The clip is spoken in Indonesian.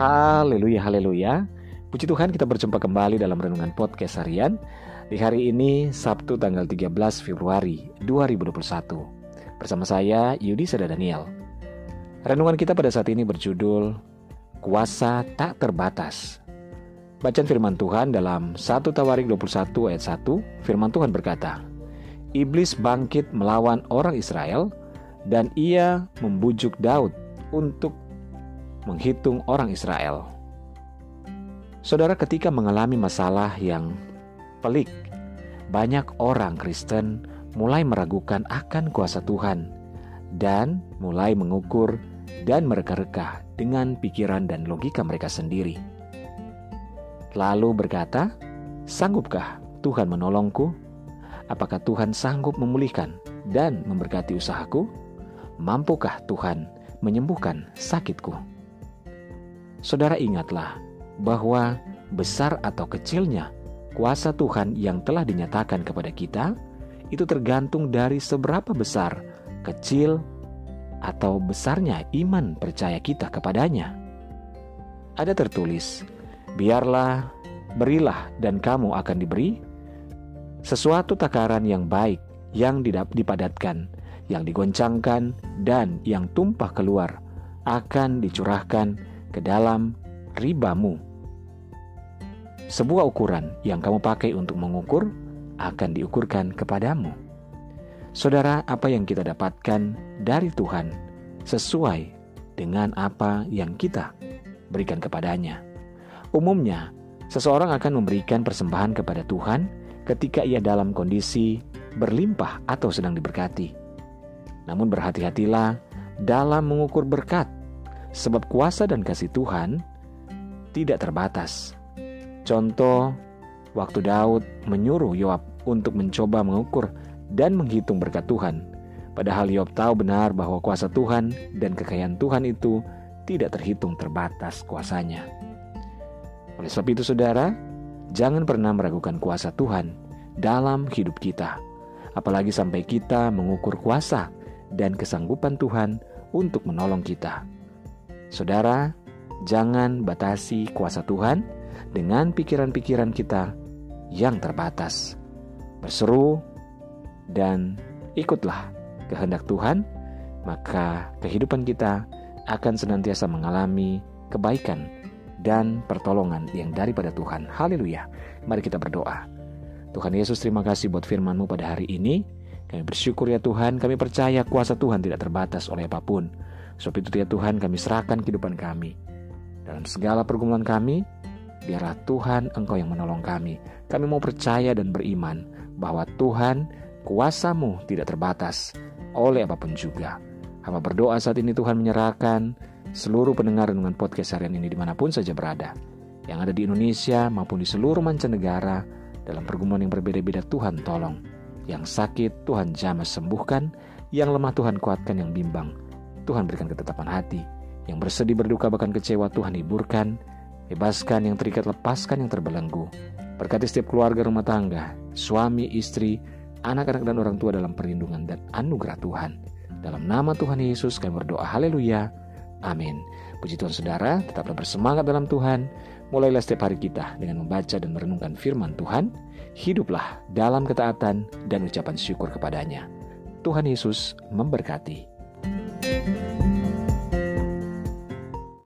Haleluya, haleluya. Puji Tuhan kita berjumpa kembali dalam Renungan Podcast Harian Di hari ini Sabtu tanggal 13 Februari 2021 Bersama saya Yudi Seda Daniel. Renungan kita pada saat ini berjudul Kuasa Tak Terbatas. Bacaan firman Tuhan dalam 1 Tawarik 21 ayat 1 Firman Tuhan berkata Iblis bangkit melawan orang Israel dan ia membujuk Daud untuk menghitung orang Israel. Saudara, ketika mengalami masalah yang pelik, banyak orang Kristen mulai meragukan akan kuasa Tuhan dan mulai mengukur dan mereka-reka dengan pikiran dan logika mereka sendiri. Lalu berkata, "Sanggupkah Tuhan menolongku? Apakah Tuhan sanggup memulihkan dan memberkati usahaku? Mampukah Tuhan menyembuhkan sakitku?" Saudara ingatlah bahwa besar atau kecilnya kuasa Tuhan yang telah dinyatakan kepada kita itu tergantung dari seberapa besar, kecil, atau besarnya iman percaya kita kepadanya. Ada tertulis, "Biarlah, berilah, dan kamu akan diberi sesuatu takaran yang baik, yang dipadatkan, yang digoncangkan, dan yang tumpah keluar, akan dicurahkan ke dalam ribamu. Sebuah ukuran yang kamu pakai untuk mengukur akan diukurkan kepadamu. Saudara, apa yang kita dapatkan dari Tuhan sesuai dengan apa yang kita berikan kepadanya. Umumnya, seseorang akan memberikan persembahan kepada Tuhan ketika ia dalam kondisi berlimpah atau sedang diberkati. Namun berhati-hatilah dalam mengukur berkat sebab kuasa dan kasih Tuhan tidak terbatas. Contoh, waktu Daud menyuruh Yoab untuk mencoba mengukur dan menghitung berkat Tuhan, padahal Yoab tahu benar bahwa kuasa Tuhan dan kekayaan Tuhan itu tidak terhitung terbatas kuasanya. Oleh sebab itu, saudara, jangan pernah meragukan kuasa Tuhan dalam hidup kita, apalagi sampai kita mengukur kuasa dan kesanggupan Tuhan untuk menolong kita. Saudara, jangan batasi kuasa Tuhan dengan pikiran-pikiran kita yang terbatas. Berseru dan ikutlah kehendak Tuhan, maka kehidupan kita akan senantiasa mengalami kebaikan dan pertolongan yang daripada Tuhan. Haleluya. Mari kita berdoa. Tuhan Yesus terima kasih buat firman-Mu pada hari ini. Kami bersyukur ya Tuhan, kami percaya kuasa Tuhan tidak terbatas oleh apa pun. Sebab itu ya Tuhan kami serahkan kehidupan kami. Dalam segala pergumulan kami, biarlah Tuhan Engkau yang menolong kami. Kami mau percaya dan beriman bahwa Tuhan kuasamu tidak terbatas oleh apa pun juga. Hamba berdoa saat ini Tuhan menyerahkan seluruh pendengar dengan podcast harian ini di mana pun saja berada. Yang ada di Indonesia maupun di seluruh mancanegara dalam pergumulan yang berbeda-beda Tuhan tolong. Yang sakit Tuhan jamah sembuhkan, yang lemah Tuhan kuatkan, yang bimbang Tuhan berikan ketetapan hati. Yang bersedih berduka bahkan kecewa Tuhan hiburkan. Bebaskan yang terikat, lepaskan yang terbelenggu. Berkati setiap keluarga rumah tangga, suami, istri, anak-anak dan orang tua dalam perlindungan dan anugerah Tuhan. Dalam nama Tuhan Yesus kami berdoa haleluya. Amin. Puji Tuhan saudara, tetaplah bersemangat dalam Tuhan. Mulailah setiap hari kita dengan membaca dan merenungkan firman Tuhan. Hiduplah dalam ketaatan dan ucapan syukur kepadanya. Tuhan Yesus memberkati.